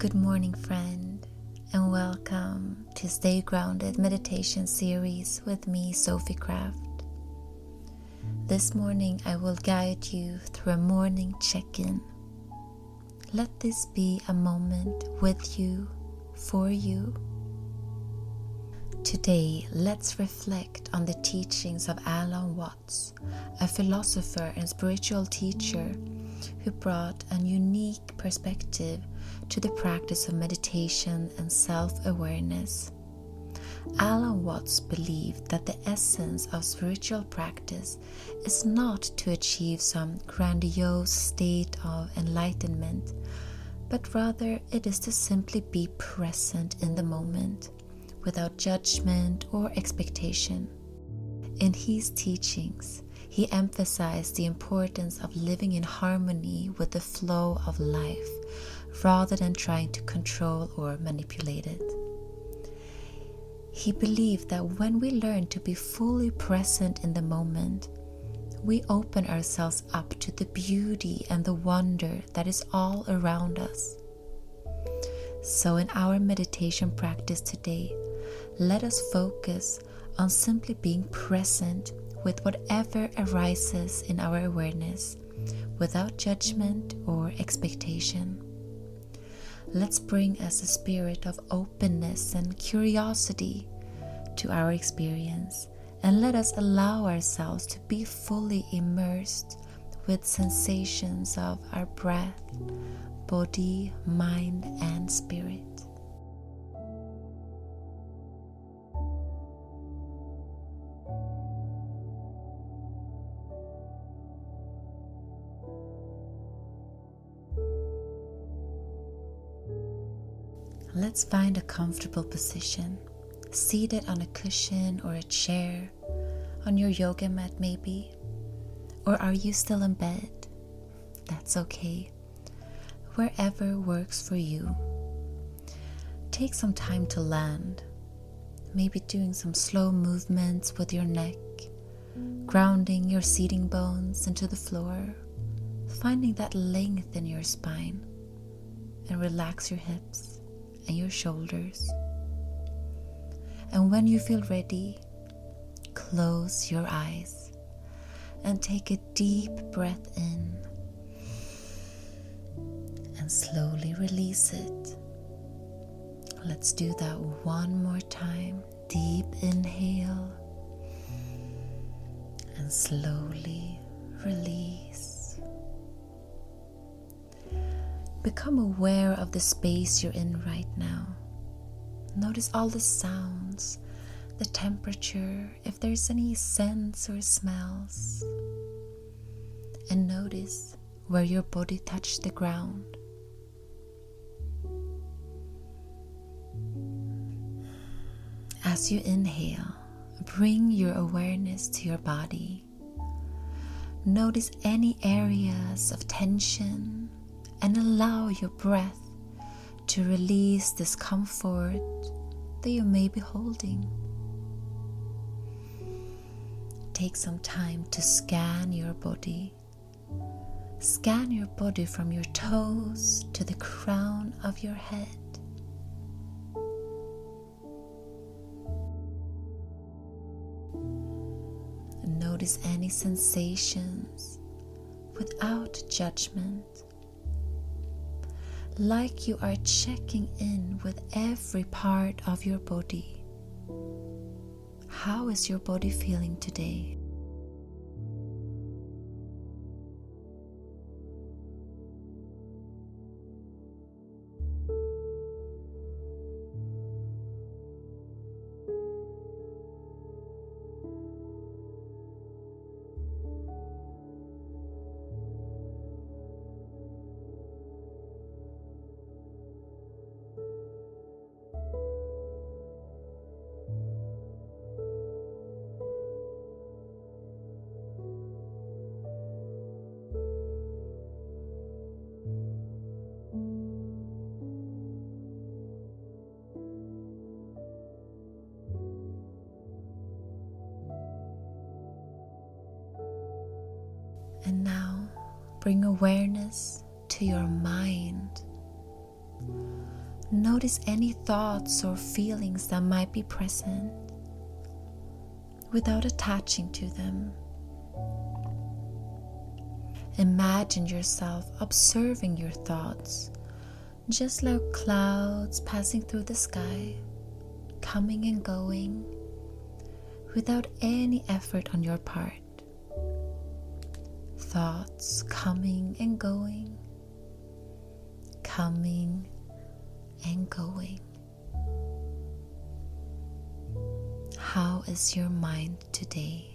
Good morning, friend, and welcome to Stay Grounded Meditation Series with me, Sofie Kraft. This morning, I will guide you through a morning check in. Let this be a moment with you, for you. Today, let's reflect on the teachings of Alan Watts, a philosopher and spiritual teacher who brought a unique perspective to the practice of meditation and self awareness. Alan Watts believed that the essence of spiritual practice is not to achieve some grandiose state of enlightenment, but rather it is to simply be present in the moment, without judgment or expectation. In his teachings, he emphasized the importance of living in harmony with the flow of life rather than trying to control or manipulate it. He believed that when we learn to be fully present in the moment, we open ourselves up to the beauty and the wonder that is all around us. So, in our meditation practice today, let us focus on simply being present with whatever arises in our awareness without judgment or expectation. Let's bring us a spirit of openness and curiosity to our experience and let us allow ourselves to be fully immersed with sensations of our breath, body, mind, and spirit. Let's find a comfortable position, seated on a cushion or a chair, on your yoga mat maybe. Or are you still in bed? That's okay. Wherever works for you. Take some time to land, maybe doing some slow movements with your neck, grounding your seating bones into the floor, finding that length in your spine, and relax your hips and your shoulders. And when you feel ready, close your eyes and take a deep breath in and slowly release it. Let's do that one more time. Deep inhale and slowly release. Become aware of the space you're in right now. Notice all the sounds, the temperature, if there's any scents or smells. And notice where your body touched the ground. As you inhale, bring your awareness to your body. Notice any areas of tension and allow your breath to release discomfort that you may be holding. Take some time to scan your body. Scan your body from your toes to the crown of your head. Notice any sensations without judgment like you are checking in with every part of your body. How is your body feeling today? Bring awareness to your mind. Notice any thoughts or feelings that might be present without attaching to them. Imagine yourself observing your thoughts, just like clouds passing through the sky, coming and going, without any effort on your part. Thoughts coming and going, coming and going. How is your mind today?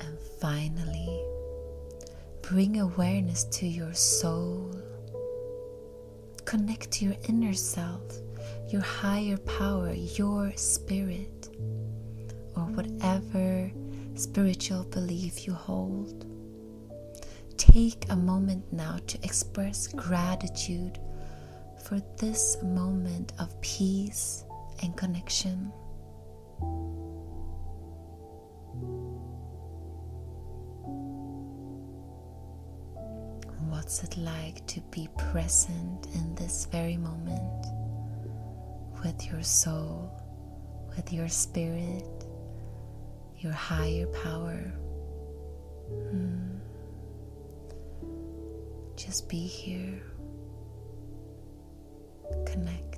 And finally, bring awareness to your soul. Connect to your inner self, your higher power, your spirit, or whatever spiritual belief you hold. Take a moment now to express gratitude for this moment of peace and connection. What's it like to be present in this very moment with your soul, with your spirit, your higher power? Hmm. Just be here. Connect.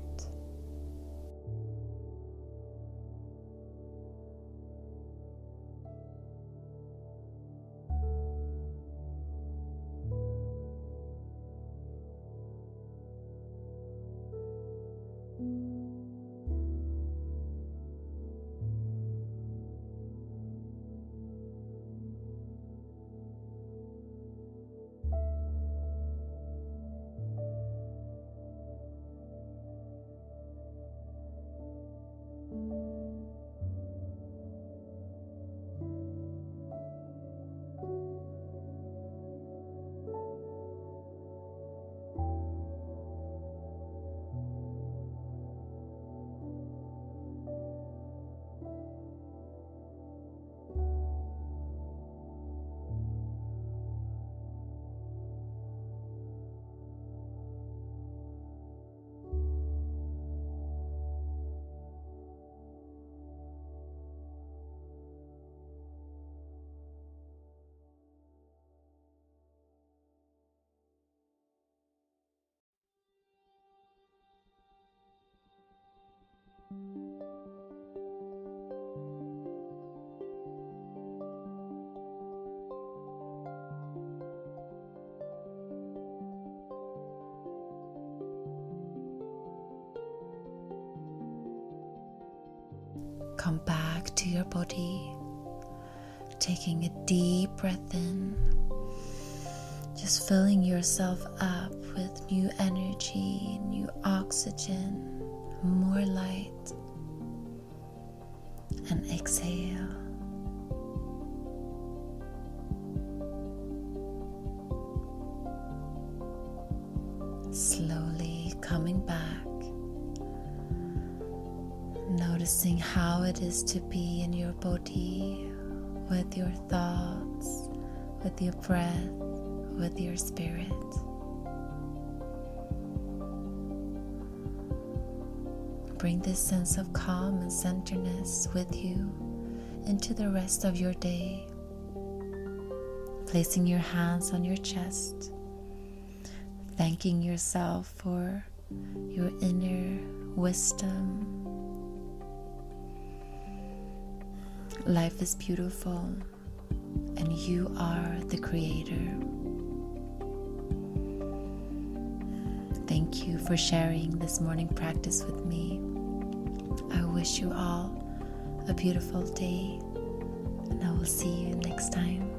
Come back to your body. taking a deep breath in, just filling yourself up with new energy, new oxygen, more light, and exhale. Slowly coming back, noticing how it is to be in your body with your thoughts, with your breath, with your spirit. Bring this sense of calm and centeredness with you into the rest of your day. Placing your hands on your chest, thanking yourself for your inner wisdom Life is beautiful, and you are the creator. Thank you for sharing this morning practice with me. I wish you all a beautiful day, and I will see you next time.